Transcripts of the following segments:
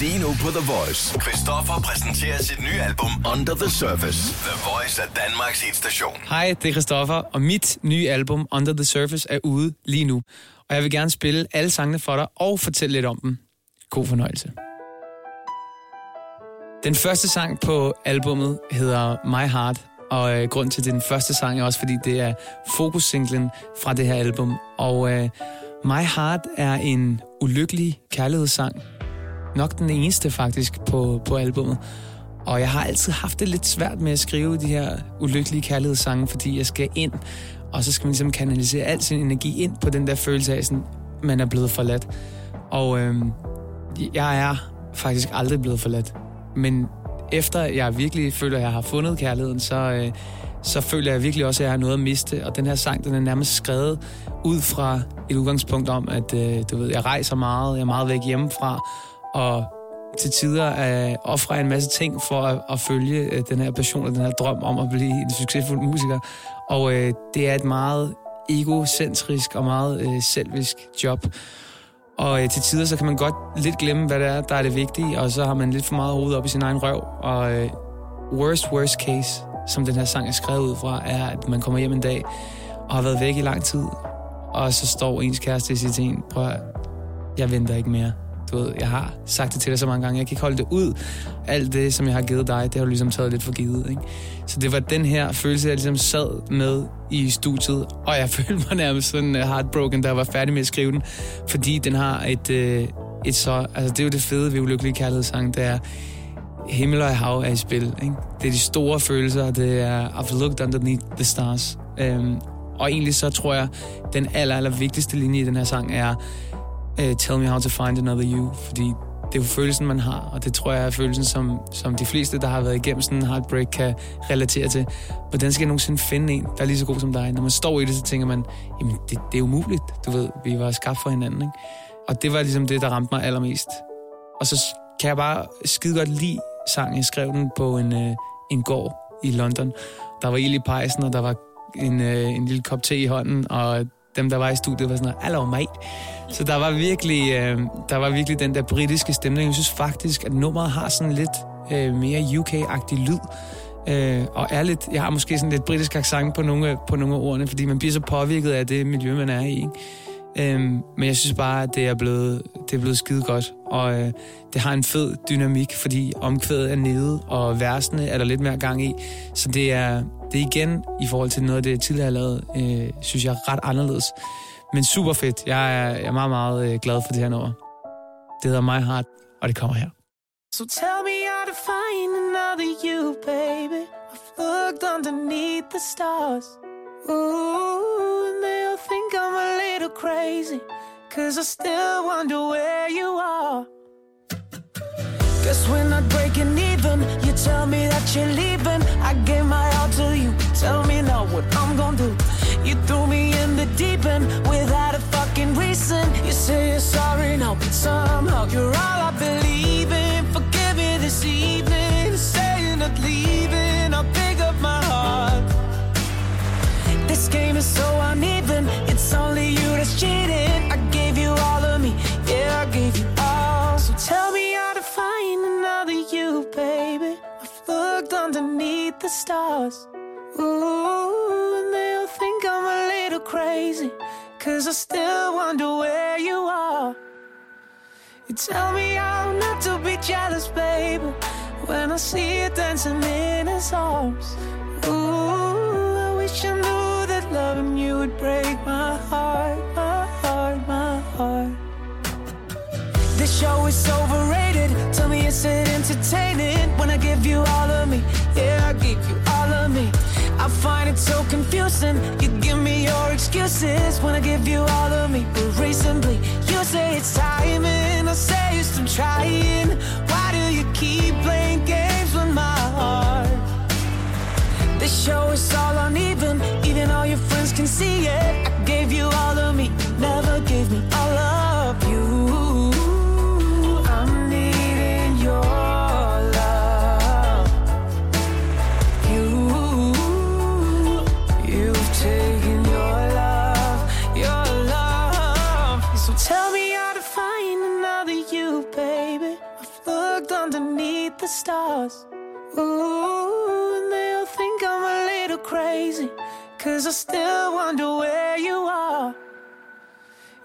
Lige, nu på The Voice. Christoffer præsenterer sit nye album Under the Surface. The Voice er Danmarks hitstation. Hej, det er Christoffer, og mit nye album Under the Surface er ude lige nu. Og jeg vil gerne spille alle sangene for dig og fortælle lidt om dem. God fornøjelse. Den første sang på albummet hedder My Heart, og øh, grund til, at det er den første sang er også, fordi det er fokussinglen fra det her album. Og øh, My Heart er en ulykkelig kærlighedssang. Nok den eneste faktisk på, på albumet. Og jeg har altid haft det lidt svært med at skrive de her ulykkelige kærlighedssange, fordi jeg skal ind, og så skal man ligesom kanalisere al sin energi ind på den der følelse af, sådan, man er blevet forladt. Og øh, jeg er faktisk aldrig blevet forladt. Men efter jeg virkelig føler, at jeg har fundet kærligheden, så, øh, så føler jeg virkelig også, at jeg har noget at miste. Og den her sang, den er nærmest skrevet ud fra et udgangspunkt om, at øh, du ved, jeg rejser meget, jeg er meget væk hjemmefra, og til tider at ofre en masse ting for at, at følge øh, den her passion og den her drøm om at blive en succesfuld musiker. Og øh, det er et meget egocentrisk og meget øh, selvisk job. Og øh, til tider så kan man godt lidt glemme, hvad det er, der er det vigtige, og så har man lidt for meget hoved op i sin egen røv. Og øh, worst, worst case, som den her sang er skrevet ud fra, er, at man kommer hjem en dag og har været væk i lang tid, og så står ens kæreste i sit en, prøv at, jeg venter ikke mere. Du ved, jeg har sagt det til dig så mange gange, jeg kan ikke holde det ud. Alt det, som jeg har givet dig, det har du ligesom taget lidt for givet. Ikke? Så det var den her følelse, jeg ligesom sad med i studiet, og jeg følte mig nærmest sådan øh, heartbroken, da jeg var færdig med at skrive den, fordi den har et, uh, et så... Altså, det er jo det fede ved Ulykkelige Kærlighedssang, det er, himmel og hav er i spil. Ikke? Det er de store følelser, det er I've looked underneath the stars. Um, og egentlig så tror jeg, den aller, aller vigtigste linje i den her sang er uh, Tell me how to find another you, fordi det er jo følelsen, man har, og det tror jeg er følelsen, som, som de fleste, der har været igennem sådan en heartbreak, kan relatere til. Hvordan skal jeg nogensinde finde en, der er lige så god som dig? Når man står i det, så tænker man, jamen det, det er umuligt, du ved, vi var skabt for hinanden, ikke? Og det var ligesom det, der ramte mig allermest. Og så kan jeg bare skide godt lide sangen. Jeg skrev den på en, øh, en gård i London. Der var ild i pejsen, og der var en, øh, en lille kop te i hånden, og dem, der var i studiet, var sådan noget, hello mate. Så der var virkelig, øh, der var virkelig den der britiske stemning. Jeg synes faktisk, at nummeret har sådan lidt øh, mere UK-agtig lyd. Øh, og er lidt, jeg har måske sådan lidt britisk accent på nogle, på nogle af ordene, fordi man bliver så påvirket af det miljø, man er i. Ikke? Øhm, men jeg synes bare, at det er blevet, det er blevet skide godt, og øh, det har en fed dynamik, fordi omkvædet er nede, og versene er der lidt mere gang i. Så det er, det er igen, i forhold til noget af det, jeg tidligere har lavet, øh, synes jeg er ret anderledes. Men super fedt. Jeg er, jeg er meget, meget øh, glad for det her nummer. Det hedder My Heart, og det kommer her. So tell me how to find another you, baby. I've looked underneath the stars. Ooh, and they'll think I'm a little crazy. Cause I still wonder where you are. Guess we're not breaking even. You tell me that you're leaving. What I'm gonna do. You threw me in the deep end without a fucking reason. You say you're sorry now, but somehow you're all I believe in. Forgive me this evening. Say you're not leaving. I'll pick up my heart. This game is so uneven. It's only you that's cheating. I gave you all of me. Yeah, I gave you all. So tell me how to find another you, baby. I've looked underneath the stars. Ooh, and they'll think I'm a little crazy. Cause I still wonder where you are. You tell me I'm not to be jealous, baby. When I see you dancing in his arms. Ooh, I wish I knew that loving you would break my heart, my heart, my heart. This show is overrated. Tell me, is it entertaining when I give you all of me? Yeah, I give you. I find it so confusing. You give me your excuses when I give you all of me. But recently, you say it's timing. I say you're still trying. Why do you keep playing games with my heart? This show is all uneven. Even all your friends can see it. I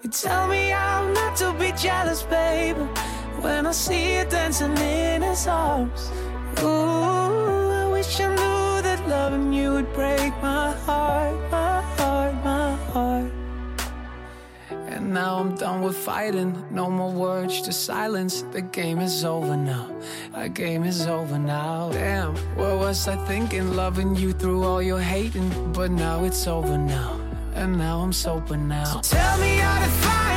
You tell me I'm not to be jealous, baby. When I see you dancing in his arms. Ooh, I wish I knew that loving you would break my heart, my heart, my heart. And now I'm done with fighting. No more words, to silence. The game is over now. The game is over now. Damn, what was I thinking? Loving you through all your hating. But now it's over now. And now I'm sober now. So tell me how to find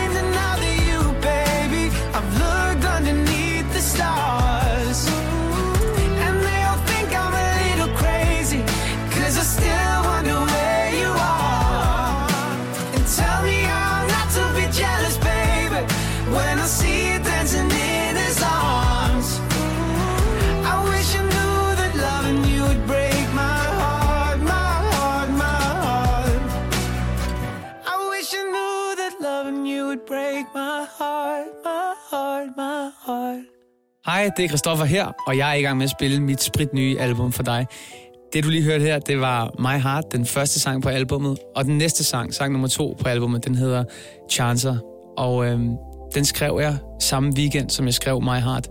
Hej, det er Christoffer her, og jeg er i gang med at spille mit sprit nye album for dig. Det du lige hørte her, det var My Heart, den første sang på albummet, og den næste sang, sang nummer to på albummet, den hedder Chancer. Og øhm, den skrev jeg samme weekend, som jeg skrev My Heart.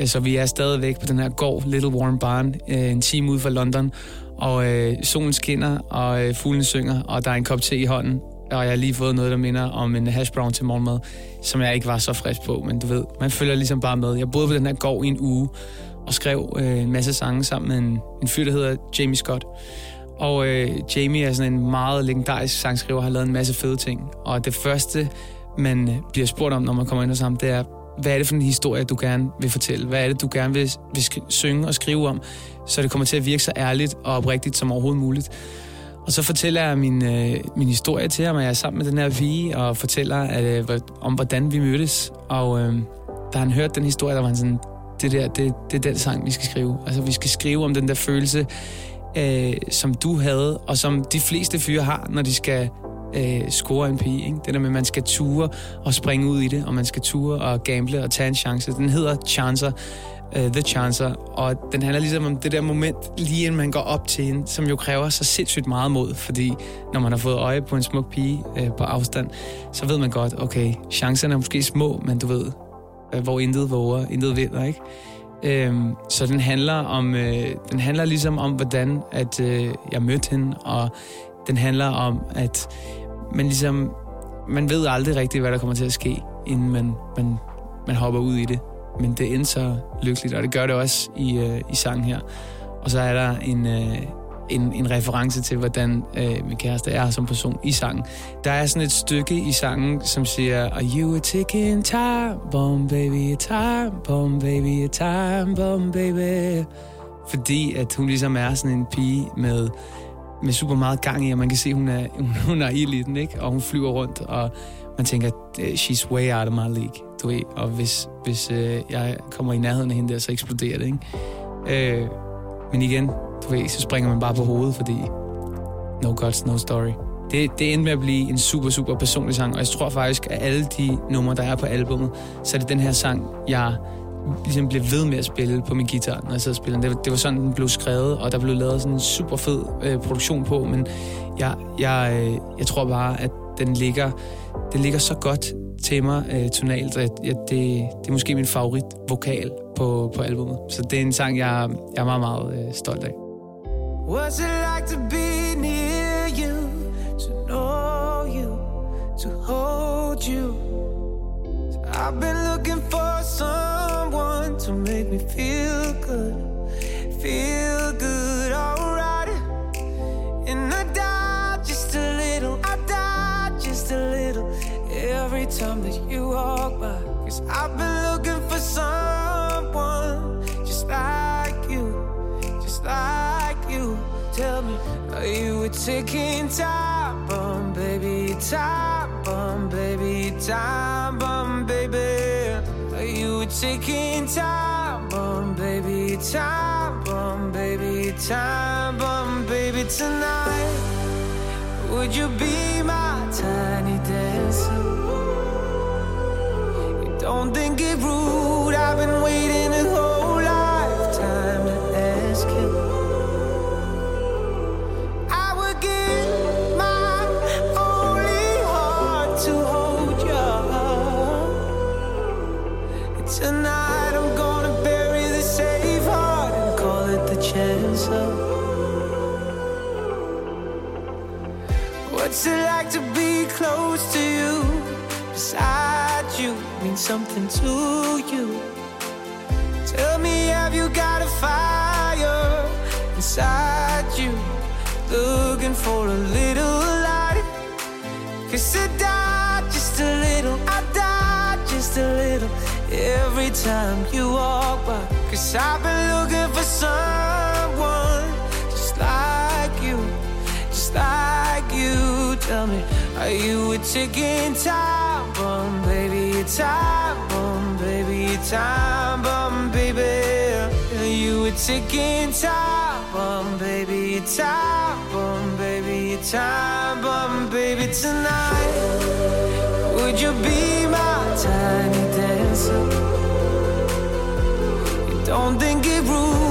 Øh, så vi er stadigvæk på den her gård, Little Warm Barn, øh, en time ude fra London. Og øh, solen skinner, og øh, fuglene synger, og der er en kop te i hånden. Og jeg har lige fået noget, der minder om en hash brown til morgenmad, som jeg ikke var så frisk på, men du ved, man følger ligesom bare med. Jeg boede på den her gård i en uge, og skrev øh, en masse sange sammen med en, en fyr, der hedder Jamie Scott. Og øh, Jamie er sådan en meget legendarisk sangskriver, har lavet en masse fede ting. Og det første, man øh, bliver spurgt om, når man kommer ind hos ham, det er, hvad er det for en historie, du gerne vil fortælle? Hvad er det, du gerne vil, vil synge og skrive om, så det kommer til at virke så ærligt og oprigtigt som overhovedet muligt? Og så fortæller jeg min, øh, min historie til ham, og jeg er sammen med den her vige, og fortæller at, øh, om, hvordan vi mødtes. Og øh, da han hørte den historie, der var han sådan, det der, det, det er den sang, vi skal skrive. Altså, vi skal skrive om den der følelse, øh, som du havde, og som de fleste fyre har, når de skal øh, score en pige. Ikke? Det der med, at man skal ture og springe ud i det, og man skal ture og gamble og tage en chance. Den hedder Chancer, uh, The Chancer, og den handler ligesom om det der moment, lige inden man går op til hende, som jo kræver så sindssygt meget mod, fordi når man har fået øje på en smuk pige uh, på afstand, så ved man godt, okay, chancerne er måske små, men du ved, uh, hvor intet våger, intet vinder, ikke? Øhm, så den handler om, øh, den handler ligesom om, hvordan at øh, jeg mødte hende, og den handler om, at man ligesom, man ved aldrig rigtigt, hvad der kommer til at ske, inden man, man, man hopper ud i det. Men det endte så lykkeligt, og det gør det også i, øh, i sangen her. Og så er der en, øh, en, en reference til, hvordan øh, min kæreste er som person i sangen. Der er sådan et stykke i sangen, som siger, Are you a ticking time bomb, baby, a time bomb, baby, a time bomb, baby. Fordi at hun ligesom er sådan en pige med, med super meget gang i, og man kan se, hun er, hun, hun er ild i den, ikke? Og hun flyver rundt, og man tænker, øh, she's way out of my league, du ved. Og hvis, hvis øh, jeg kommer i nærheden af hende der, så eksploderer det, ikke? Øh, men igen, du ved, så springer man bare på hovedet, fordi no gods, no story. Det, det endte med at blive en super, super personlig sang, og jeg tror faktisk, at alle de numre, der er på albummet, så er det den her sang, jeg ligesom blev ved med at spille på min guitar, når jeg sad og spillede. den. Det, det var sådan, den blev skrevet, og der blev lavet sådan en super fed øh, produktion på, men jeg, jeg, øh, jeg tror bare, at den ligger, den ligger så godt til mig øh, tonalt, at jeg, det, det er måske min favorit vokal på, på albummet. Så det er en sang, jeg, jeg er meget, meget øh, stolt af. What's it like to be near you, to know you, to hold you? I've been looking for someone to make me feel good, feel good, alright. And I die every time that you walk by. Cause I've been looking for someone just like you, just like you. Tell me, are you a ticking time bomb, baby? Time bomb, baby. Time bomb, baby. Are you a ticking time bomb, baby? Time bomb, baby. Time bomb, baby. Tonight, would you be rude? I've been waiting something to you. Tell me, have you got a fire inside you? Looking for a little light. Cause I die just a little, I die just a little every time you walk by. Cause I've been looking for someone just like you, just like you. Tell me, are you a ticking time bomb, baby? A time bomb, baby, a time bomb, baby. Are you a ticking time bomb, baby? A time bomb, baby, a time bomb, baby. Tonight, would you be my tiny dancer? You don't think it rude?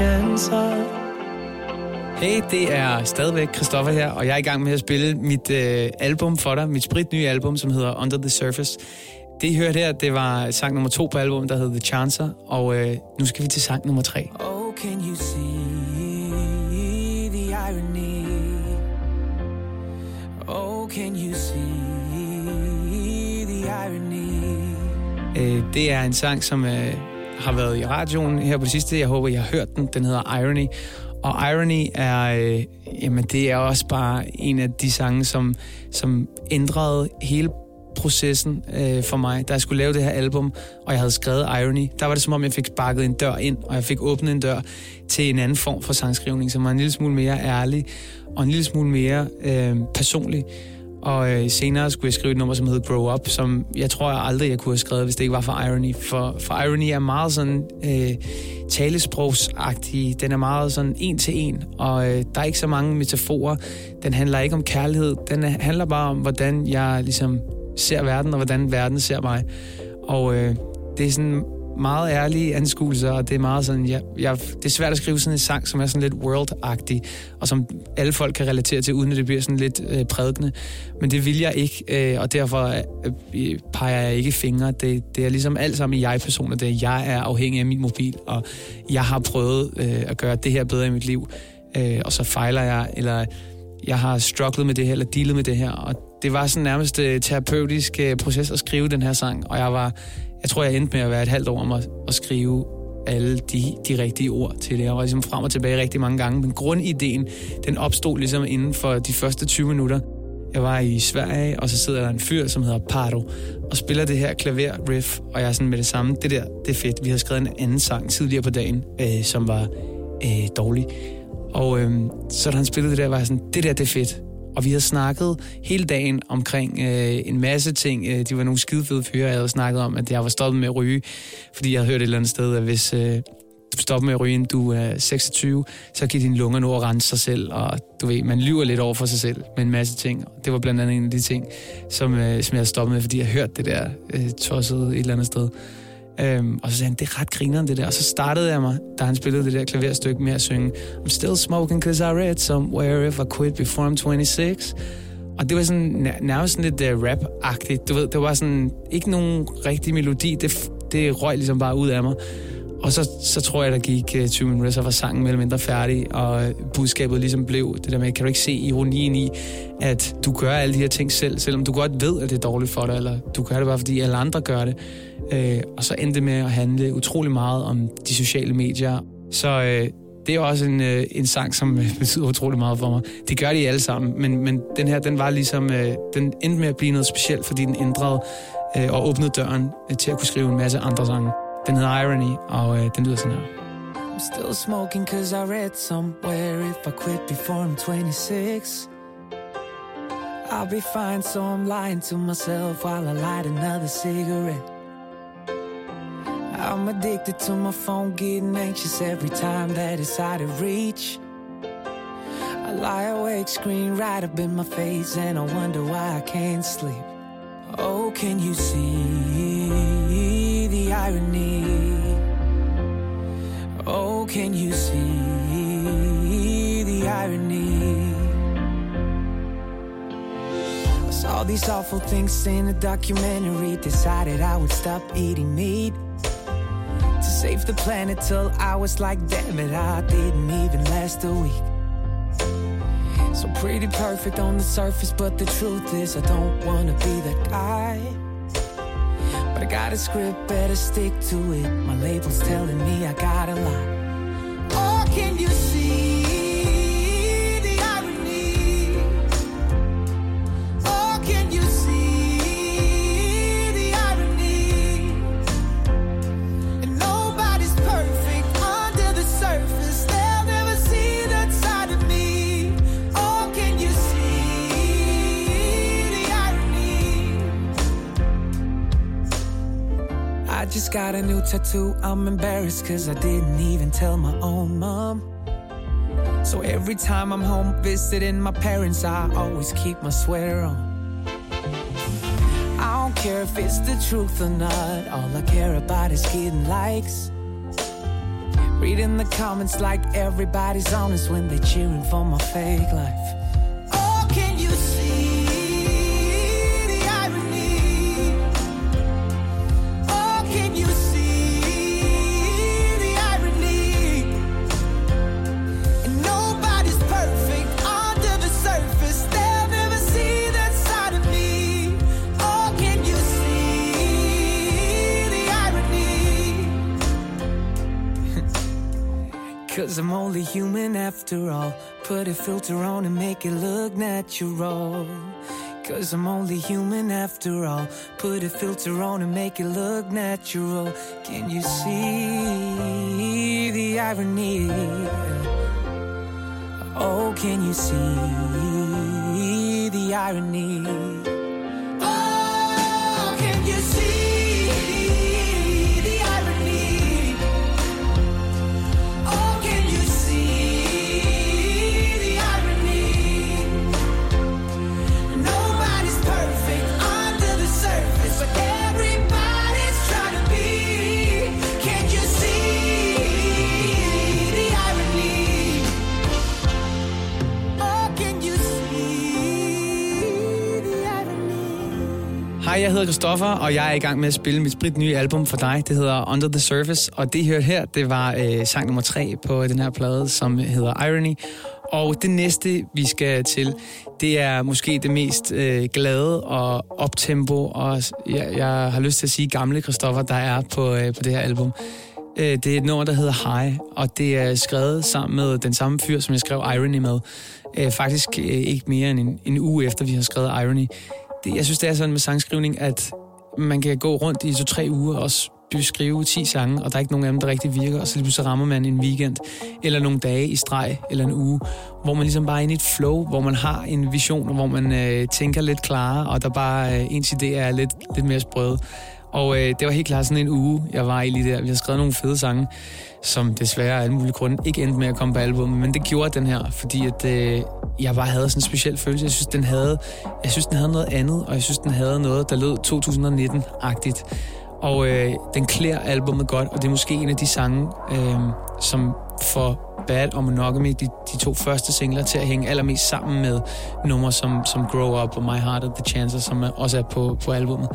Call it the chance of. Hey, det er stadigvæk Christoffer her, og jeg er i gang med at spille mit øh, album for dig, mit spritnye album, som hedder Under the Surface. Det, I hørte her, det var sang nummer to på albumet, der hedder The Chancer, og øh, nu skal vi til sang nummer tre. Oh, can you see the irony? Oh, can you see the irony? Øh, det er en sang, som øh, har været i radioen her på det sidste. Jeg håber, I har hørt den. Den hedder Irony. Og Irony er, øh, jamen, det er også bare en af de sange, som, som ændrede hele processen øh, for mig, da jeg skulle lave det her album, og jeg havde skrevet Irony. Der var det som om, jeg fik sparket en dør ind, og jeg fik åbnet en dør til en anden form for sangskrivning, som var en lille smule mere ærlig, og en lille smule mere øh, personlig. Og øh, senere skulle jeg skrive et nummer, som hedder Grow Up, som jeg tror jeg aldrig, jeg kunne have skrevet, hvis det ikke var for Irony. For, for Irony er meget sådan øh, talesprogsagtig. Den er meget sådan en til en, og øh, der er ikke så mange metaforer. Den handler ikke om kærlighed. Den er, handler bare om, hvordan jeg ligesom ser verden, og hvordan verden ser mig. Og øh, det er sådan meget ærlige anskuelser, og det er meget sådan, jeg, jeg, det er svært at skrive sådan en sang, som er sådan lidt world-agtig, og som alle folk kan relatere til, uden at det bliver sådan lidt øh, prædikende. Men det vil jeg ikke, øh, og derfor øh, øh peger jeg ikke fingre. Det, det er ligesom alt sammen i jeg-personer. Det er, jeg er afhængig af min mobil, og jeg har prøvet øh, at gøre det her bedre i mit liv, øh, og så fejler jeg, eller jeg har strugglet med det her, eller dealet med det her, og det var sådan nærmest øh, terapeutisk øh, proces at skrive den her sang, og jeg var, jeg tror, jeg endte med at være et halvt år om at, at skrive alle de, de rigtige ord til det. Jeg var ligesom frem og tilbage rigtig mange gange, men grundideen, den opstod ligesom inden for de første 20 minutter. Jeg var i Sverige, og så sidder der en fyr, som hedder Pardo, og spiller det her klaver riff, og jeg er sådan med det samme. Det der, det er fedt. Vi havde skrevet en anden sang tidligere på dagen, øh, som var øh, dårlig. Og øh, så da han spillede det der, var jeg sådan, det der, det er fedt. Og vi havde snakket hele dagen omkring øh, en masse ting. Øh, de var nogle skidefede fyre, jeg havde snakket om, at jeg var stoppet med at ryge. Fordi jeg havde hørt et eller andet sted, at hvis øh, du stopper med at ryge, inden du er 26, så kan dine lunger nå at rense sig selv. Og du ved, man lyver lidt over for sig selv med en masse ting. Det var blandt andet en af de ting, som, øh, som jeg havde stoppet med, fordi jeg hørte det der øh, tosset et eller andet sted. Øhm, og så sagde han, det er ret grineren det der. Og så startede jeg mig, da han spillede det der klaverstykke med at synge I'm still smoking cause I read somewhere if I quit before I'm 26. Og det var sådan nærmest sådan lidt uh, rap-agtigt. Du ved, det var sådan ikke nogen rigtig melodi. Det, det røg ligesom bare ud af mig. og så, så tror jeg, der gik øh, uh, 20 minutter, så var sangen mere eller mindre færdig, og øh, budskabet ligesom blev det der med, kan du ikke se ironien i, at du gør alle de her ting selv, selvom du godt ved, at det er dårligt for dig, eller du gør det bare, fordi alle andre gør det. Øh, og så endte det med at handle utrolig meget om de sociale medier. Så øh, det er også en, øh, en sang, som øh, betyder utrolig meget for mig. Det gør de alle sammen, men, men den her, den var ligesom, øh, den endte med at blive noget specielt, fordi den ændrede øh, og åbnede døren øh, til at kunne skrive en masse andre sange. Den hedder Irony, og øh, den lyder sådan her. I'm still smoking cause I read somewhere if I quit before I'm 26 I'll be fine so I'm lying to myself while I light another cigarette I'm addicted to my phone getting anxious every time that it's out of reach I lie awake screen right up in my face and I wonder why I can't sleep Oh, can you see the irony? Oh, can you see the irony? I saw these awful things in a documentary, decided I would stop eating meat save the planet till I was like, damn it, I didn't even last a week. So pretty perfect on the surface, but the truth is, I don't wanna be that guy. But I got a script, better stick to it. My label's telling me I gotta lie. Oh, can you see got a new tattoo. I'm embarrassed cause I didn't even tell my own mom. So every time I'm home visiting my parents, I always keep my sweater on. I don't care if it's the truth or not. All I care about is getting likes. Reading the comments like everybody's honest when they cheering for my fake life. Cause I'm only human after all. Put a filter on and make it look natural. Cause I'm only human after all. Put a filter on and make it look natural. Can you see the irony? Oh, can you see the irony? Oh, can you see Hej, jeg hedder Christoffer, og jeg er i gang med at spille mit sprit nye album for dig. Det hedder Under the Surface, og det I hørte her, det var øh, sang nummer tre på den her plade, som hedder Irony. Og det næste, vi skal til, det er måske det mest øh, glade og optempo, og jeg, jeg har lyst til at sige gamle Christoffer, der er på, øh, på det her album. Øh, det er et nummer, der hedder High, og det er skrevet sammen med den samme fyr, som jeg skrev Irony med. Øh, faktisk øh, ikke mere end en, en uge efter, vi har skrevet Irony. Det, jeg synes, det er sådan med sangskrivning, at man kan gå rundt i to-tre uger og skrive 10 sange, og der er ikke nogen af dem, der rigtig virker, og så lige pludselig rammer man en weekend, eller nogle dage i streg, eller en uge, hvor man ligesom bare er inde i et flow, hvor man har en vision, og hvor man øh, tænker lidt klarere, og der bare øh, ens idéer er lidt, lidt mere sprøde. Og øh, det var helt klart sådan en uge, jeg var i lige der. Vi har skrevet nogle fede sange, som desværre af alle mulige grunde ikke endte med at komme på albumet, men det gjorde den her, fordi at, øh, jeg bare havde sådan en speciel følelse. Jeg synes, den havde, jeg synes, den havde noget andet, og jeg synes, den havde noget, der lød 2019-agtigt. Og øh, den klæder albumet godt, og det er måske en af de sange, øh, som for Bad og Monogamy, de, de to første singler, til at hænge allermest sammen med numre som, som Grow Up og My Heart of the Chances, som også er på, på albumet.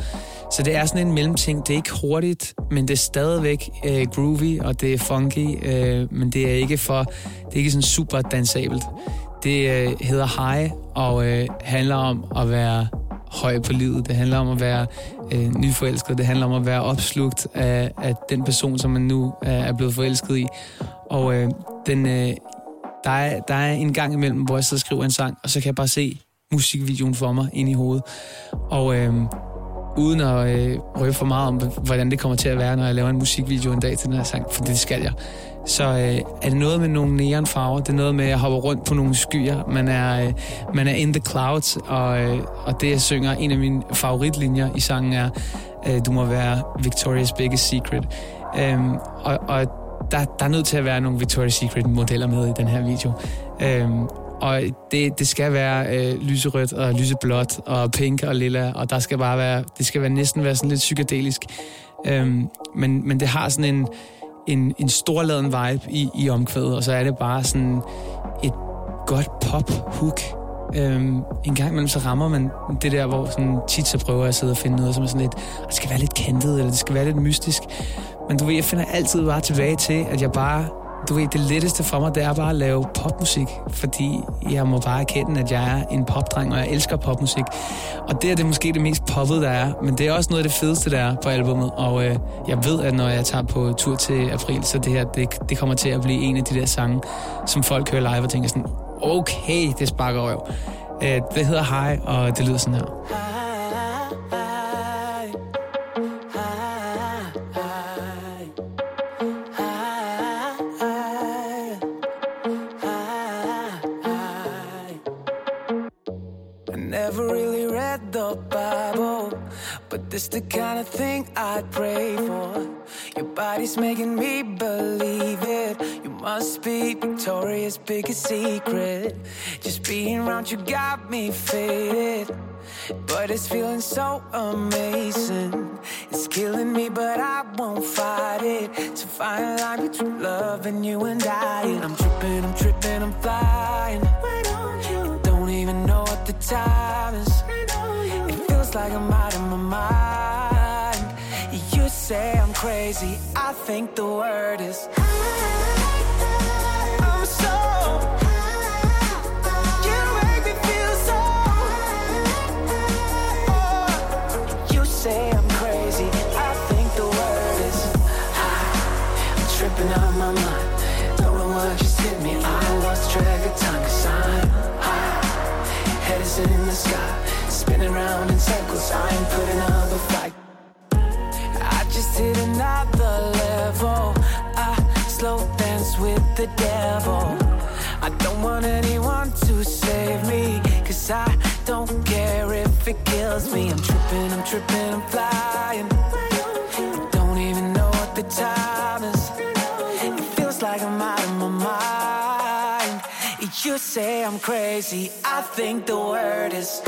Så det er sådan en mellemting. Det er ikke hurtigt, men det er stadigvæk øh, groovy, og det er funky, øh, men det er ikke for, det er ikke sådan super dansabelt. Det øh, hedder High, og øh, handler om at være høj på livet. Det handler om at være øh, nyforelsket. Det handler om at være opslugt af, af den person, som man nu er blevet forelsket i. Og øh, den, øh, der, er, der er en gang imellem, hvor jeg sidder og skriver en sang, og så kan jeg bare se musikvideoen for mig ind i hovedet. Og øh, uden at øh, røbe for meget om, hvordan det kommer til at være, når jeg laver en musikvideo en dag til den her sang, for det skal jeg. Så øh, er det noget med nogle neonfarver, det er noget med at hopper rundt på nogle skyer, man er, øh, man er in the clouds, og, øh, og det jeg synger, en af mine favoritlinjer i sangen er, øh, du må være Victoria's biggest secret. Øh, og, og der, der er nødt til at være nogle Victoria's Secret modeller med i den her video. Øhm, og det, det skal være øh, lyserødt og lyseblåt og pink og lilla, og der skal bare være, det skal være næsten være sådan lidt psykedelisk. Øhm, men, men det har sådan en, en, en storladen vibe i, i omkvædet, og så er det bare sådan et godt pop-hook. Øhm, en gang imellem så rammer man det der, hvor sådan, tit så prøver jeg at sidde og finde noget, som er sådan lidt, det skal være lidt kentet, eller det skal være lidt mystisk. Men du ved, jeg finder altid bare tilbage til, at jeg bare... Du ved, det letteste for mig, det er bare at lave popmusik, fordi jeg må bare erkende, at jeg er en popdreng, og jeg elsker popmusik. Og det er det måske det mest poppet, der er, men det er også noget af det fedeste, der er på albummet. Og øh, jeg ved, at når jeg tager på tur til april, så det her, det, det kommer til at blive en af de der sange, som folk hører live og tænker sådan, okay, det sparker røv. Øh, det hedder High, og det lyder sådan her. This the kind of thing I'd pray for. Your body's making me believe it. Must be Victoria's biggest secret. Just being around you got me faded. But it's feeling so amazing. It's killing me, but I won't fight it. To find a line between love and you and I. And I'm tripping, I'm tripping, I'm flying. Why don't you? Don't even know what the time is. It feels like I'm out of my mind You say I'm crazy. I think the word is. I'm circles. I ain't putting up a fight I just hit another level. I slow dance with the devil. I don't want anyone to save me, cause I don't care if it kills me. I'm tripping, I'm tripping, I'm flying. Don't even know what the time is. It feels like I'm out of my mind. You say I'm crazy, I think the word is.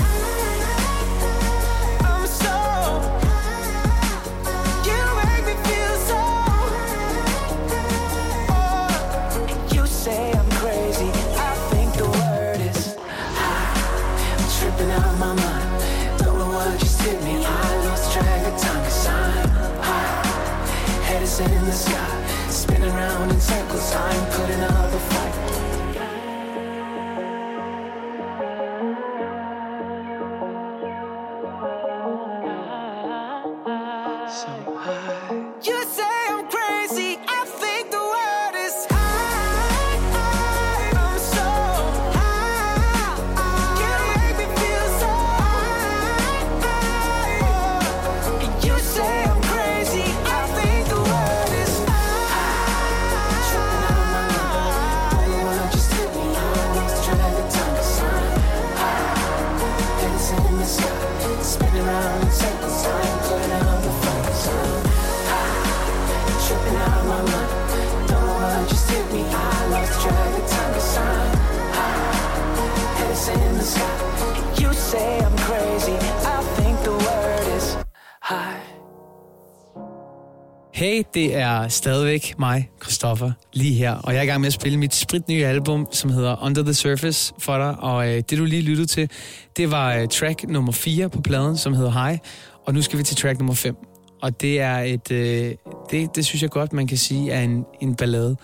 Er stadigvæk mig, Christoffer, lige her. Og jeg er i gang med at spille mit spritnye album, som hedder Under the Surface for dig. Og øh, det, du lige lyttede til, det var øh, track nummer 4 på pladen, som hedder High. Og nu skal vi til track nummer 5. Og det er et... Øh, det, det synes jeg godt, man kan sige er en, en ballade.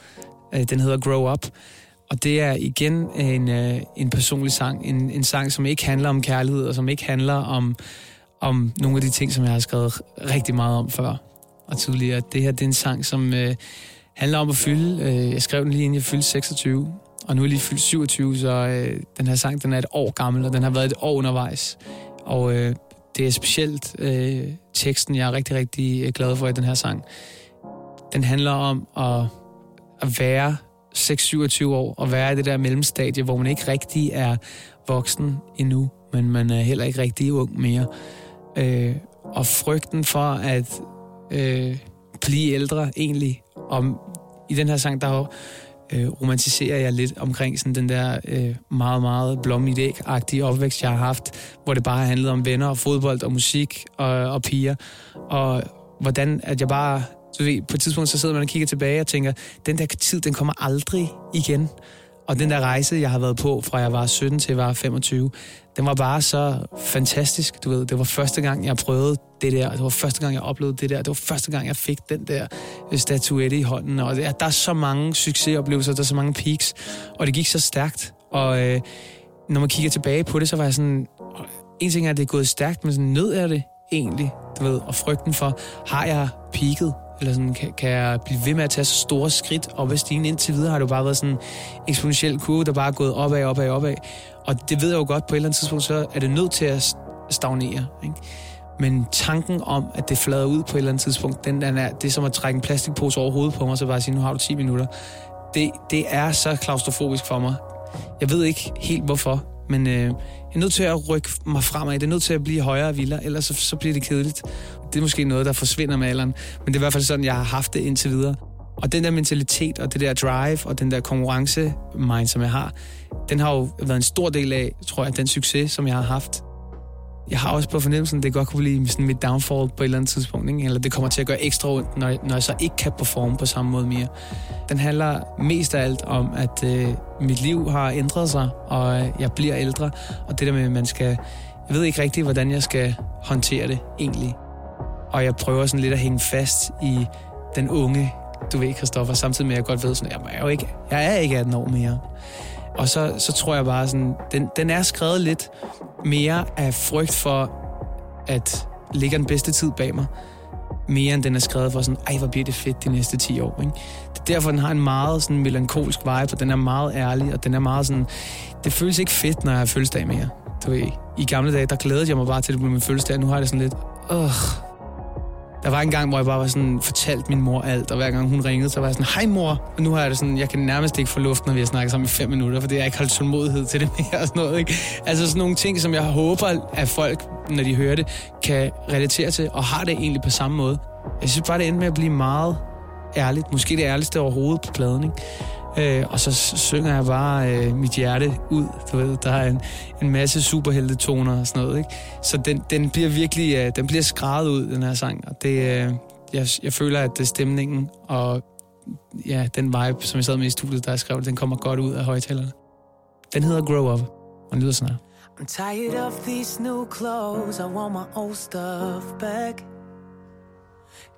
Øh, den hedder Grow Up. Og det er igen en, øh, en personlig sang. En, en sang, som ikke handler om kærlighed, og som ikke handler om, om nogle af de ting, som jeg har skrevet rigtig meget om før og tidligere. Det her det er en sang, som øh, handler om at fylde. Øh, jeg skrev den lige inden jeg fyldte 26, og nu er jeg lige fyldt 27, så øh, den her sang den er et år gammel, og den har været et år undervejs. Og øh, det er specielt øh, teksten, jeg er rigtig, rigtig øh, glad for i den her sang. Den handler om at, at være 6-27 år, og være i det der mellemstadie, hvor man ikke rigtig er voksen endnu, men man er heller ikke rigtig ung mere. Øh, og frygten for at øh, blive ældre egentlig. Og i den her sang, der øh, romantiserer jeg lidt omkring sådan den der øh, meget, meget blomigt æg-agtige opvækst, jeg har haft, hvor det bare har handlet om venner og fodbold og musik og, og piger. Og hvordan at jeg bare... Så ved, på et tidspunkt så sidder man og kigger tilbage og tænker, den der tid, den kommer aldrig igen. Og den der rejse, jeg har været på, fra jeg var 17 til jeg var 25, den var bare så fantastisk, du ved. Det var første gang, jeg prøvede det der. Det var første gang, jeg oplevede det der. Det var første gang, jeg fik den der øh, statuette i hånden. Og der er så mange succesoplevelser, der er så mange peaks, og det gik så stærkt. Og øh, når man kigger tilbage på det, så var jeg sådan... Øh, en ting er, at det er gået stærkt, men sådan nød er det egentlig, du ved. Og frygten for, har jeg peaked? Eller sådan, kan, kan jeg blive ved med at tage så store skridt op ad stigen? Indtil videre har det jo bare været sådan en eksponentiel kurve, der bare er gået opad, opad, opad. Og det ved jeg jo godt, på et eller andet tidspunkt, så er det nødt til at stagnere. Ikke? Men tanken om, at det flader ud på et eller andet tidspunkt, den, den er, det er som at trække en plastikpose over hovedet på mig, så bare sige, nu har du 10 minutter. Det, det er så klaustrofobisk for mig. Jeg ved ikke helt hvorfor, men øh, jeg er nødt til at rykke mig fremad. Det er nødt til at blive højere og vildere, ellers så, så bliver det kedeligt. Det er måske noget, der forsvinder med alderen, men det er i hvert fald sådan, jeg har haft det indtil videre. Og den der mentalitet og det der drive og den der konkurrence-mind, som jeg har, den har jo været en stor del af, tror jeg, den succes, som jeg har haft. Jeg har også på fornemmelsen, at det godt kunne blive sådan mit downfall på et eller andet tidspunkt. Ikke? Eller det kommer til at gøre ekstra ondt, når, når jeg så ikke kan performe på samme måde mere. Den handler mest af alt om, at øh, mit liv har ændret sig, og øh, jeg bliver ældre. Og det der med, at man skal... Jeg ved ikke rigtigt, hvordan jeg skal håndtere det egentlig. Og jeg prøver sådan lidt at hænge fast i den unge, du ved, Kristoffer, samtidig med, at jeg godt ved, sådan, at jeg er jo ikke, jeg er ikke 18 år mere. Og så, så tror jeg bare sådan, den, den er skrevet lidt mere af frygt for, at ligger den bedste tid bag mig, mere end den er skrevet for sådan, ej, hvor bliver det fedt de næste 10 år. Ikke? Det er derfor, den har en meget sådan melankolsk vibe, og den er meget ærlig, og den er meget sådan, det føles ikke fedt, når jeg har fødselsdag mere. Du ved, i gamle dage, der glædede jeg mig bare til, at det blev min fødselsdag, nu har jeg det sådan lidt, åh, der var en gang, hvor jeg bare var sådan, fortalt min mor alt, og hver gang hun ringede, så var jeg sådan, hej mor. Og nu har jeg det sådan, jeg kan nærmest ikke få luft, når vi har snakket sammen i fem minutter, fordi jeg ikke har tålmodighed til det mere og sådan noget. Ikke? Altså sådan nogle ting, som jeg håber, at folk, når de hører det, kan relatere til, og har det egentlig på samme måde. Jeg synes bare, det endte med at blive meget ærligt. Måske det ærligste overhovedet på pladen, ikke? Øh, og så synger jeg bare øh, mit hjerte ud. Du ved, der er en, en masse superheltetoner og sådan noget. Ikke? Så den, den bliver virkelig øh, den bliver skrevet ud, den her sang. Og det, øh, jeg, jeg føler, at det stemningen og ja, den vibe, som jeg sad med i studiet, der jeg skrev, den kommer godt ud af højtalerne. Den hedder Grow Up, og den lyder sådan her. I'm tired of these new clothes, I want my old stuff back.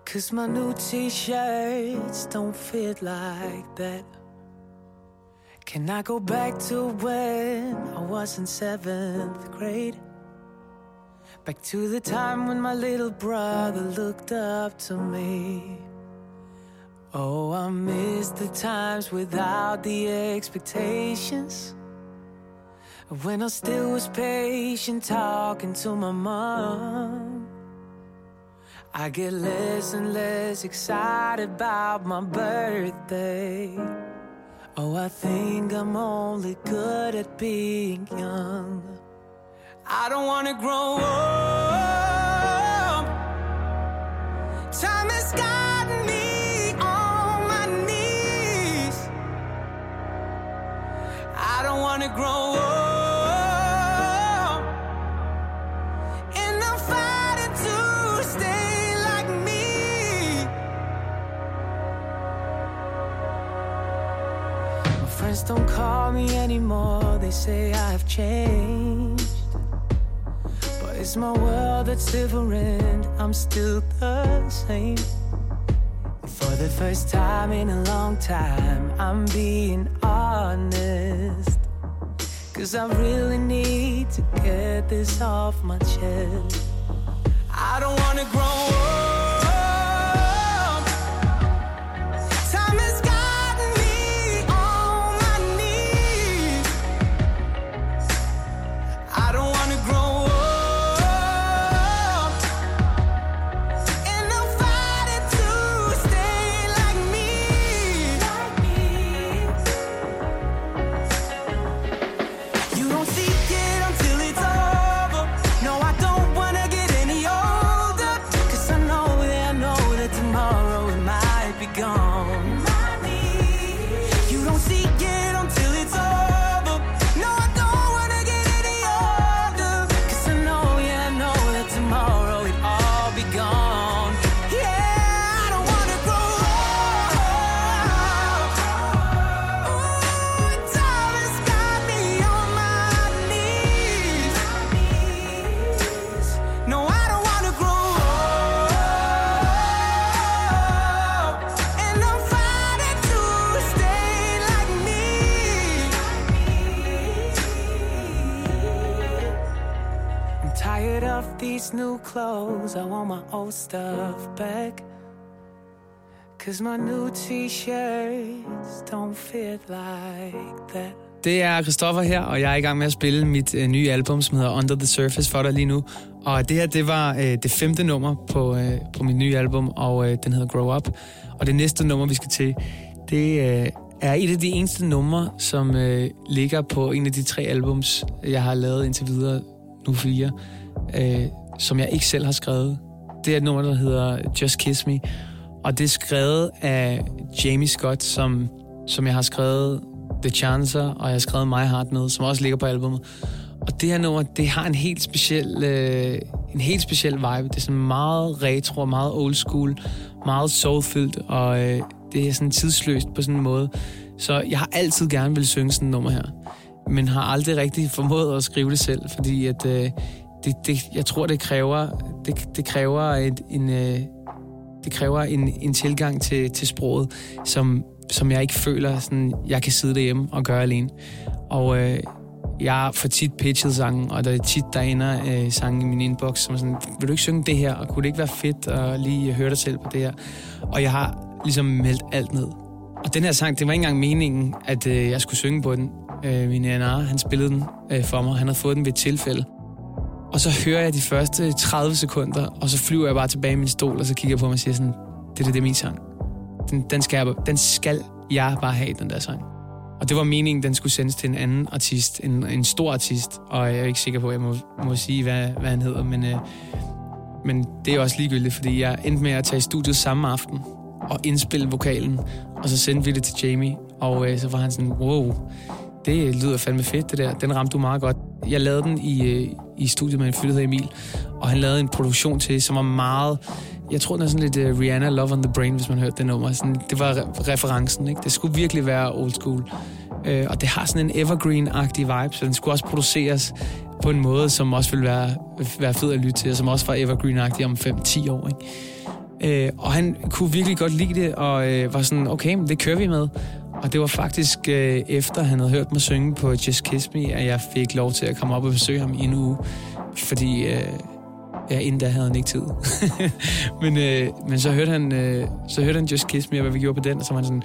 Cause my new t-shirts don't fit like that. Can I go back to when I was in seventh grade? Back to the time when my little brother looked up to me. Oh, I miss the times without the expectations. When I still was patient talking to my mom. I get less and less excited about my birthday. Oh, I think I'm only good at being young. I don't wanna grow up. Time has gotten me on my knees. I don't wanna grow up. Friends don't call me anymore, they say I've changed. But it's my world that's different, I'm still the same. For the first time in a long time, I'm being honest. Cause I really need to get this off my chest. I don't wanna grow up. Tired of these new clothes. I want my old stuff back. Cause my new t-shirts don't fit like that. Det er Christoffer her, og jeg er i gang med at spille mit øh, nye album, som hedder Under the Surface for dig lige nu. Og det her, det var øh, det femte nummer på, øh, på mit nye album, og øh, den hedder Grow Up. Og det næste nummer, vi skal til, det øh, er et af de eneste numre, som øh, ligger på en af de tre albums, jeg har lavet indtil videre, nu fire, øh, som jeg ikke selv har skrevet. Det er et nummer, der hedder Just Kiss Me, og det er skrevet af Jamie Scott, som, som jeg har skrevet The Chancer, og jeg har skrevet My Heart med, som også ligger på albumet. Og det her nummer, det har en helt speciel, øh, en helt speciel vibe. Det er sådan meget retro, meget old school, meget soulfyldt, og øh, det er sådan tidsløst på sådan en måde. Så jeg har altid gerne vil synge sådan et nummer her, men har aldrig rigtig formået at skrive det selv, fordi at, øh, det, det, jeg tror, det kræver, det, det kræver et, en, øh, det kræver en, en tilgang til, til sproget, som, som jeg ikke føler, sådan, jeg kan sidde derhjemme og gøre alene. Og øh, jeg får tit pitchet sangen, og der er tit, der ender øh, sangen i min inbox, som er sådan, vil du ikke synge det her, og kunne det ikke være fedt at lige høre dig selv på det her? Og jeg har ligesom meldt alt ned. Og den her sang, det var ikke engang meningen, at øh, jeg skulle synge på den. Øh, min A&R, han spillede den øh, for mig. Han havde fået den ved et tilfælde. Og så hører jeg de første 30 sekunder, og så flyver jeg bare tilbage i min stol, og så kigger jeg på mig og siger sådan, det, det, det er min sang. Den, den, skal jeg, den skal jeg bare have, den der sang. Og det var meningen, den skulle sendes til en anden artist, en, en stor artist, og jeg er ikke sikker på, at jeg må, må sige, hvad, hvad han hedder, men, øh, men det er også ligegyldigt, fordi jeg endte med at tage i studiet samme aften og indspille vokalen, og så sendte vi det til Jamie, og øh, så var han sådan, wow, det lyder fandme fedt, det der. Den ramte du meget godt. Jeg lavede den i, øh, i studiet med en fyr, der Emil, og han lavede en produktion til, som var meget... Jeg tror, den er sådan lidt uh, Rihanna Love on the Brain, hvis man hørte det nummer. Sådan, det var re- referencen, ikke? Det skulle virkelig være old school. Uh, og det har sådan en evergreen-agtig vibe, så den skulle også produceres på en måde, som også ville være, være fed at lytte til, og som også var evergreen-agtig om 5-10 år, ikke? Øh, og han kunne virkelig godt lide det, og øh, var sådan, okay, men det kører vi med. Og det var faktisk øh, efter, han havde hørt mig synge på Just Kiss Me, at jeg fik lov til at komme op og besøge ham i en uge. Fordi øh, ja, inden da havde han ikke tid. men, øh, men så hørte, han, øh, så hørte han Just Kiss Me, og hvad vi gjorde på den, og så var han sådan,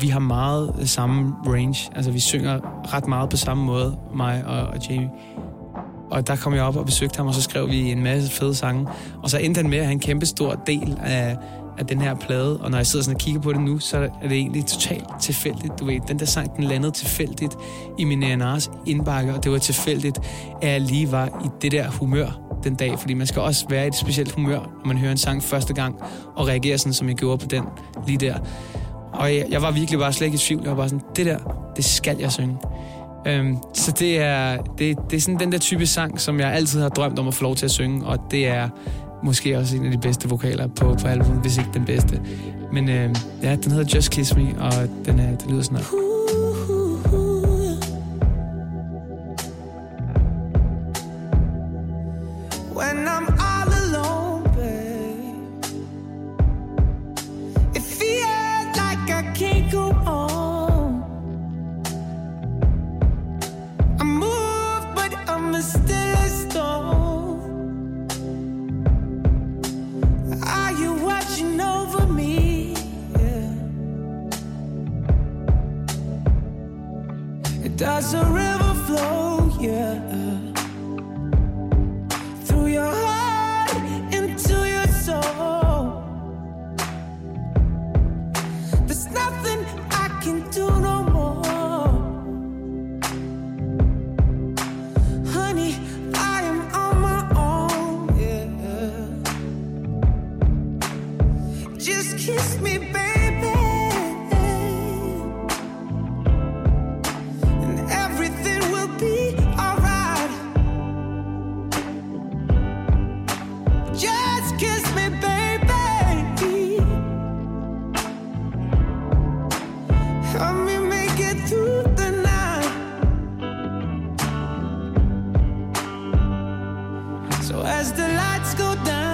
vi har meget samme range. Altså, vi synger ret meget på samme måde, mig og, og Jamie. Og der kom jeg op og besøgte ham, og så skrev vi en masse fede sange. Og så endte han med at have en kæmpe stor del af, af den her plade. Og når jeg sidder sådan og kigger på det nu, så er det egentlig totalt tilfældigt. Du ved, den der sang, den landede tilfældigt i min A&R's indbakke, og det var tilfældigt, at jeg lige var i det der humør den dag. Fordi man skal også være i et specielt humør, når man hører en sang første gang, og reagere sådan, som jeg gjorde på den lige der. Og jeg, jeg var virkelig bare slet ikke i tvivl. Jeg var bare sådan, det der, det skal jeg synge. Øhm, så det er, det, det er sådan den der type sang, som jeg altid har drømt om at få lov til at synge, og det er måske også en af de bedste vokaler på, på albumet, hvis ikke den bedste. Men øh, ja, den hedder Just Kiss Me, og den, er, den lyder sådan her. So as the lights go down,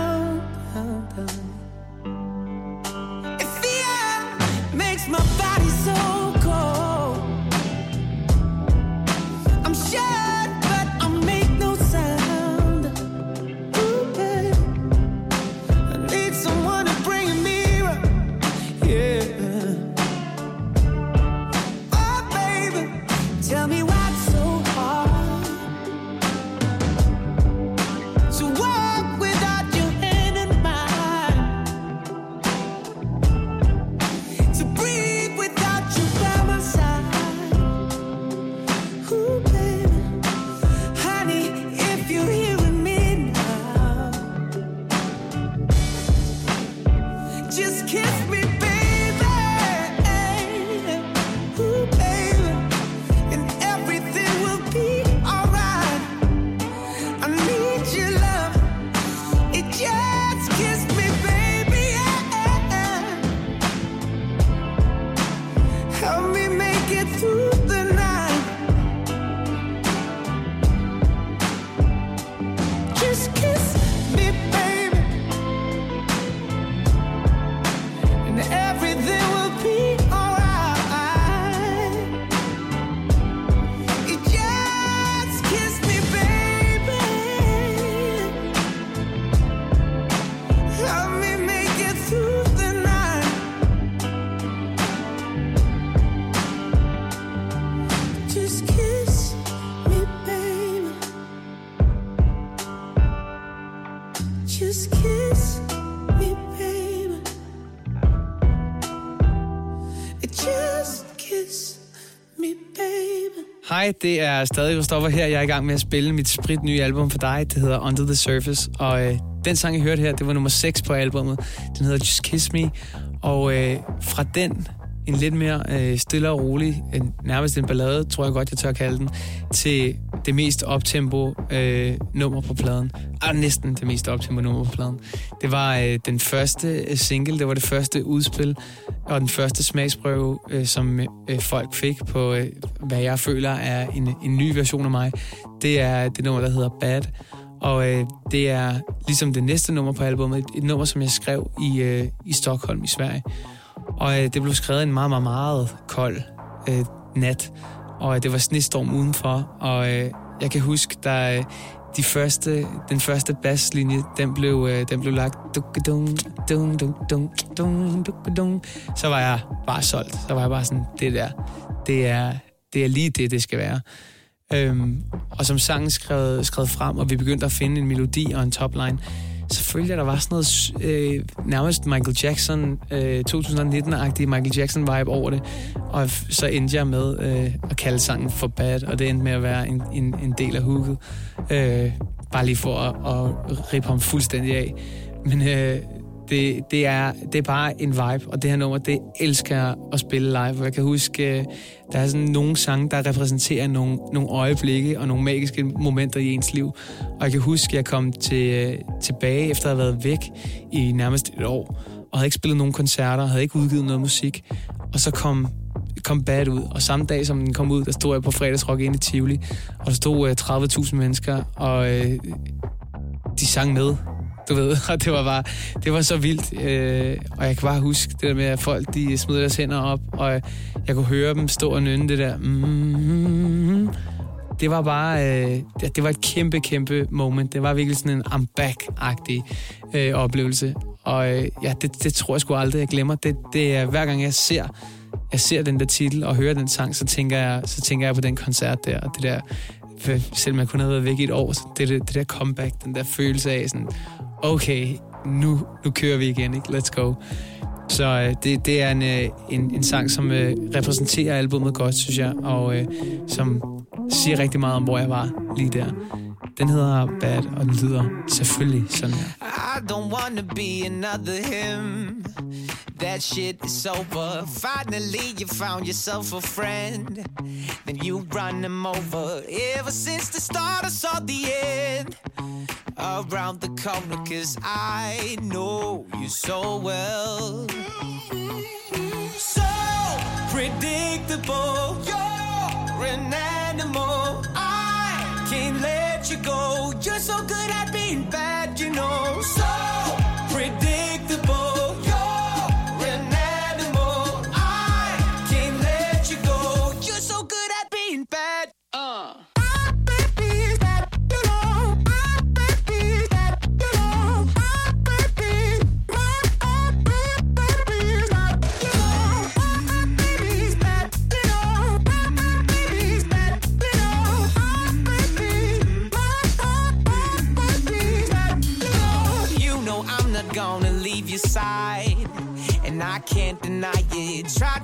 baby. Hej, det er stadig Christoffer her. Jeg er i gang med at spille mit sprit nye album for dig. Det hedder Under the Surface. Og øh, den sang, I hørte her, det var nummer 6 på albumet. Den hedder Just Kiss Me. Og øh, fra den, en lidt mere øh, stille og rolig, en, nærmest en ballade, tror jeg godt, jeg tør kalde den, til det mest optempo øh, nummer på pladen. Ah, næsten det mest optempo nummer på pladen. Det var øh, den første øh, single, det var det første udspil, og den første smagsprøve, øh, som øh, folk fik på, øh, hvad jeg føler er en, en ny version af mig. Det er det nummer, der hedder Bad. Og øh, det er ligesom det næste nummer på albumet, et, et nummer, som jeg skrev i, øh, i Stockholm i Sverige. Og øh, det blev skrevet en meget, meget, meget kold øh, nat. Og øh, det var snestorm udenfor. Og øh, jeg kan huske, da øh, de første, den første basslinje, den blev, øh, den blev lagt. Duk-dum, dum, dum, dum, dum. Så var jeg bare solgt. Så var jeg bare sådan, det der, det er, det er lige det, det skal være. Øhm, og som sangen skrev, skrev frem, og vi begyndte at finde en melodi og en topline, selvfølgelig, at der var sådan noget øh, nærmest Michael Jackson, øh, 2019-agtig Michael Jackson-vibe over det. Og så endte jeg med øh, at kalde sangen for Bad, og det endte med at være en, en, en del af hooket. Øh, bare lige for at, at rippe ham fuldstændig af. Men øh, det, det, er, det er bare en vibe, og det her nummer, det elsker jeg at spille live. Jeg kan huske, øh, der er sådan nogle sange, der repræsenterer nogle, nogle øjeblikke og nogle magiske momenter i ens liv. Og jeg kan huske, at jeg kom til, øh, tilbage efter at have været væk i nærmest et år, og havde ikke spillet nogen koncerter, havde ikke udgivet noget musik. Og så kom kom Bad ud, og samme dag som den kom ud, der stod jeg på fredagsrock inde i Tivoli, og der stod øh, 30.000 mennesker, og øh, de sang med, du ved, og det var bare, det var så vildt, øh, og jeg kan bare huske det der med, at folk, de smed deres hænder op, og jeg kunne høre dem stå og nynne det der, mm, det var bare, øh, det, det var et kæmpe, kæmpe moment, det var virkelig sådan en I'm back-agtig øh, oplevelse, og øh, ja, det, det tror jeg sgu aldrig, jeg glemmer, det, det er hver gang jeg ser, jeg ser den der titel og hører den sang, så tænker jeg, så tænker jeg på den koncert der, og det der, øh, selvom jeg kun havde været væk i et år, så det, det, det der comeback, den der følelse af sådan, okay, nu, nu kører vi igen, ikke? Let's go. Så øh, det, det er en, øh, en, en sang, som øh, repræsenterer albumet godt, synes jeg, og øh, som siger rigtig meget om, hvor jeg var lige der. Den hedder Bad, og den lyder selvfølgelig sådan her. I don't wanna be another him. That shit is over. Finally you found yourself a friend. Then you run him over. Ever since the start I saw the end. Around the corner cause I know you so well. So predictable. You're an animal. I you go. You're so good at being bad, you know. So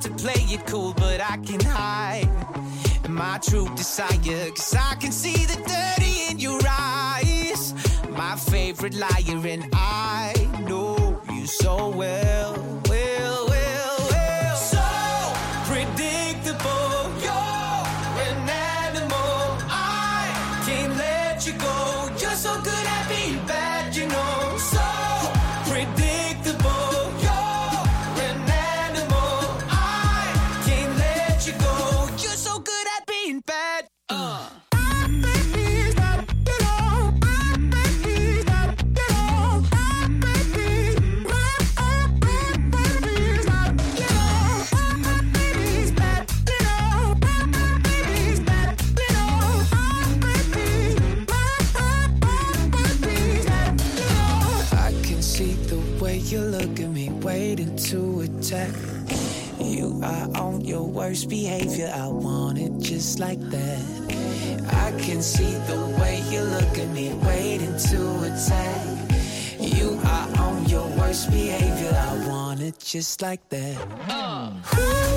to play it cool, but I can hide my true desire. Cause I can see the dirty in your eyes. My favorite liar, and I know you so well. Well, just like that. So uh.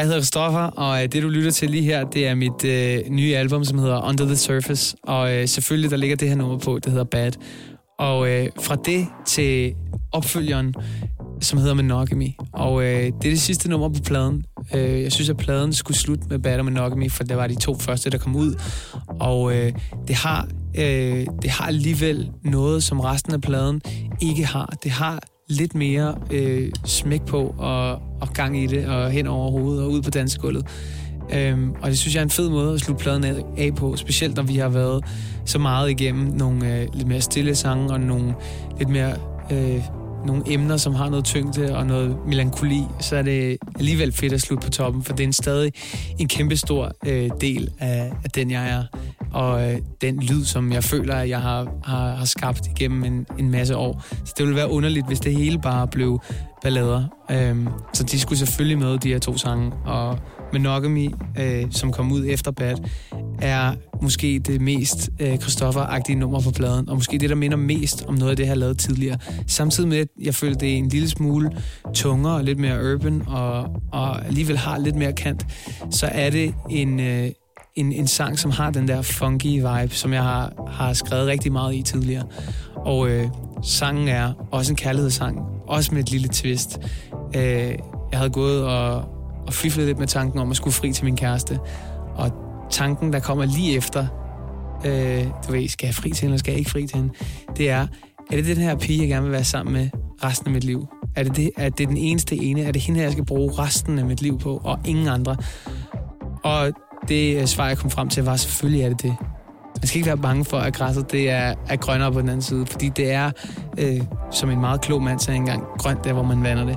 Jeg hedder Christoffer, og øh, det du lytter til lige her, det er mit øh, nye album, som hedder Under the Surface. Og øh, selvfølgelig, der ligger det her nummer på, det hedder Bad. Og øh, fra det til opfølgeren, som hedder Monogamy. Og øh, det er det sidste nummer på pladen. Øh, jeg synes, at pladen skulle slutte med Bad og Monogamy, for det var de to første, der kom ud. Og øh, det, har, øh, det har alligevel noget, som resten af pladen ikke har. Det har lidt mere øh, smæk på og, og gang i det, og hen over hovedet og ud på dansegulvet. Øhm, og det synes jeg er en fed måde at slutte pladen af, på, specielt når vi har været så meget igennem nogle øh, lidt mere stille sange og nogle lidt mere øh, nogle emner, som har noget tyngde og noget melankoli, så er det alligevel fedt at slutte på toppen, for det er en stadig en kæmpe stor øh, del af, af den, jeg er, og øh, den lyd, som jeg føler, at jeg har, har, har skabt igennem en, en masse år. Så det ville være underligt, hvis det hele bare blev ballader. Øhm, så de skulle selvfølgelig med, de her to sange, og Monogamy, øh, som kom ud efter Bad, er måske det mest øh, Christoffer-agtige nummer på pladen, og måske det, der minder mest om noget af det, jeg har lavet tidligere. Samtidig med, at jeg føler, det er en lille smule tungere og lidt mere urban, og, og alligevel har lidt mere kant, så er det en, øh, en, en sang, som har den der funky vibe, som jeg har, har skrevet rigtig meget i tidligere. Og øh, sangen er også en kærlighedssang, også med et lille twist. Øh, jeg havde gået og, og fiflede lidt med tanken om at skulle fri til min kæreste, og tanken, der kommer lige efter, øh, du ved, skal jeg fri til hende, eller skal jeg ikke fri til hende, det er, er det den her pige, jeg gerne vil være sammen med resten af mit liv? Er det, det, er det den eneste ene? Er det hende, jeg skal bruge resten af mit liv på, og ingen andre? Og det øh, svar, jeg kom frem til, var selvfølgelig er det det. Man skal ikke være bange for, at græsset det er, er grønnere på den anden side, fordi det er, øh, som en meget klog mand sagde engang, grønt der, hvor man vander det.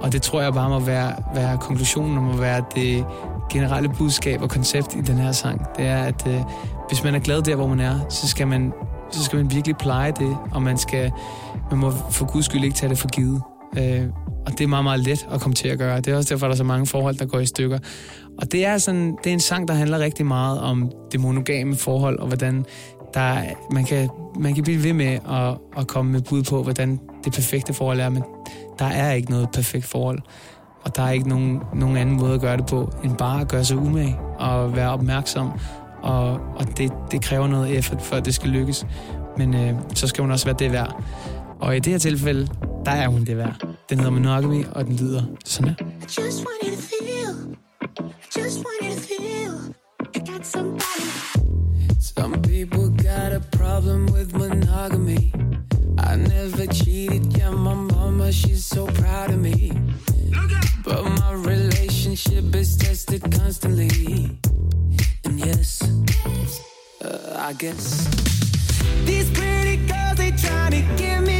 Og det tror jeg bare må være, være konklusionen, og må være det generelle budskab og koncept i den her sang. Det er, at øh, hvis man er glad der, hvor man er, så skal man, så skal man virkelig pleje det, og man, skal, man må for guds skyld ikke tage det for givet. Øh, og det er meget, meget let at komme til at gøre. Det er også derfor, der er så mange forhold, der går i stykker. Og det er, sådan, det er en sang, der handler rigtig meget om det monogame forhold, og hvordan der, man, kan, man kan blive ved med at, at komme med bud på, hvordan det perfekte forhold er, men der er ikke noget perfekt forhold. Og der er ikke nogen, nogen anden måde at gøre det på, end bare at gøre sig umage og være opmærksom. Og, og det, det kræver noget effort, for at det skal lykkes. Men øh, så skal hun også være det værd. Og i det her tilfælde, der er hun det værd. Den hedder Monogamy, og den lyder sådan her. Just want you to feel, just want you to feel, I got somebody. Some people got a problem with monogamy. I never cheated, yeah, my mama, she's so proud of me. But my relationship is tested constantly. And yes, uh, I guess. These pretty girls, they trying to get me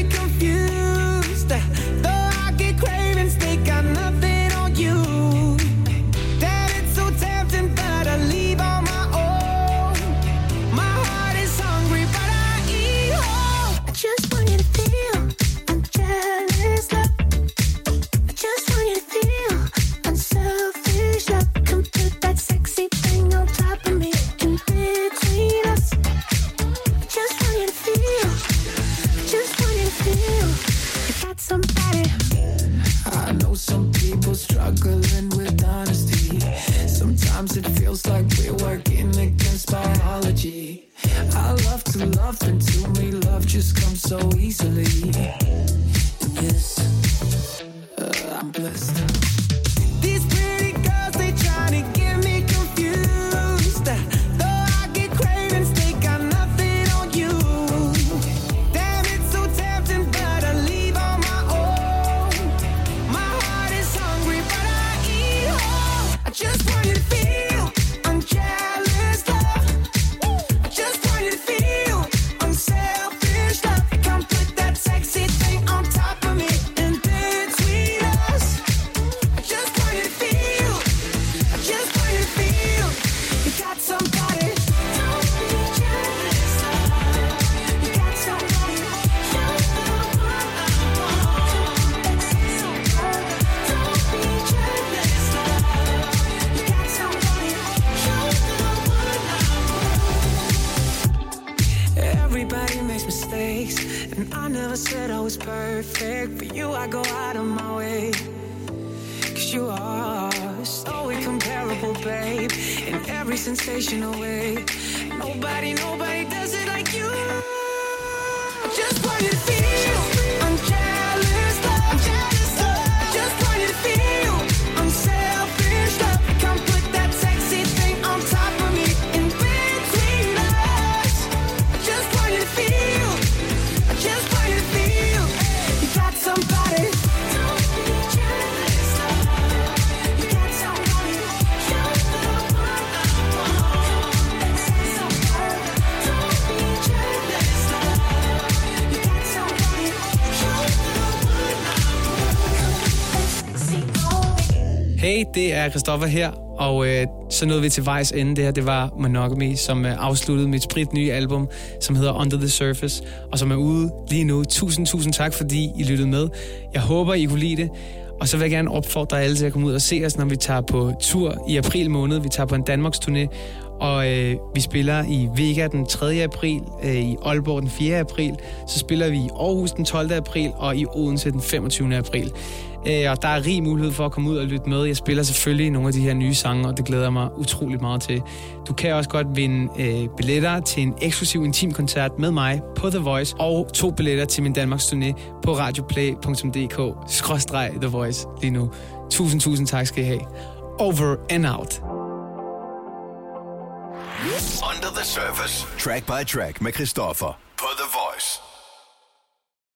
Hey, det er Christoffer her, og øh, så nåede vi til vejs ende. Det her, det var Monogamy, som øh, afsluttede mit sprit nye album, som hedder Under the Surface, og som er ude lige nu. Tusind, tusind tak, fordi I lyttede med. Jeg håber, I kunne lide det. Og så vil jeg gerne opfordre alle til at komme ud og se os, når vi tager på tur i april måned. Vi tager på en Danmarks turné, og øh, vi spiller i Vega den 3. april, øh, i Aalborg den 4. april, så spiller vi i Aarhus den 12. april og i Odense den 25. april. Øh, og der er rig mulighed for at komme ud og lytte med. Jeg spiller selvfølgelig nogle af de her nye sange, og det glæder jeg mig utrolig meget til. Du kan også godt vinde øh, billetter til en eksklusiv intim koncert med mig på The Voice, og to billetter til min Danmarks turné på radioplay.dk-the voice lige nu. Tusind, tusind tak skal I have. Over and out. Under the Surface. Track by track med Christoffer. På The Voice.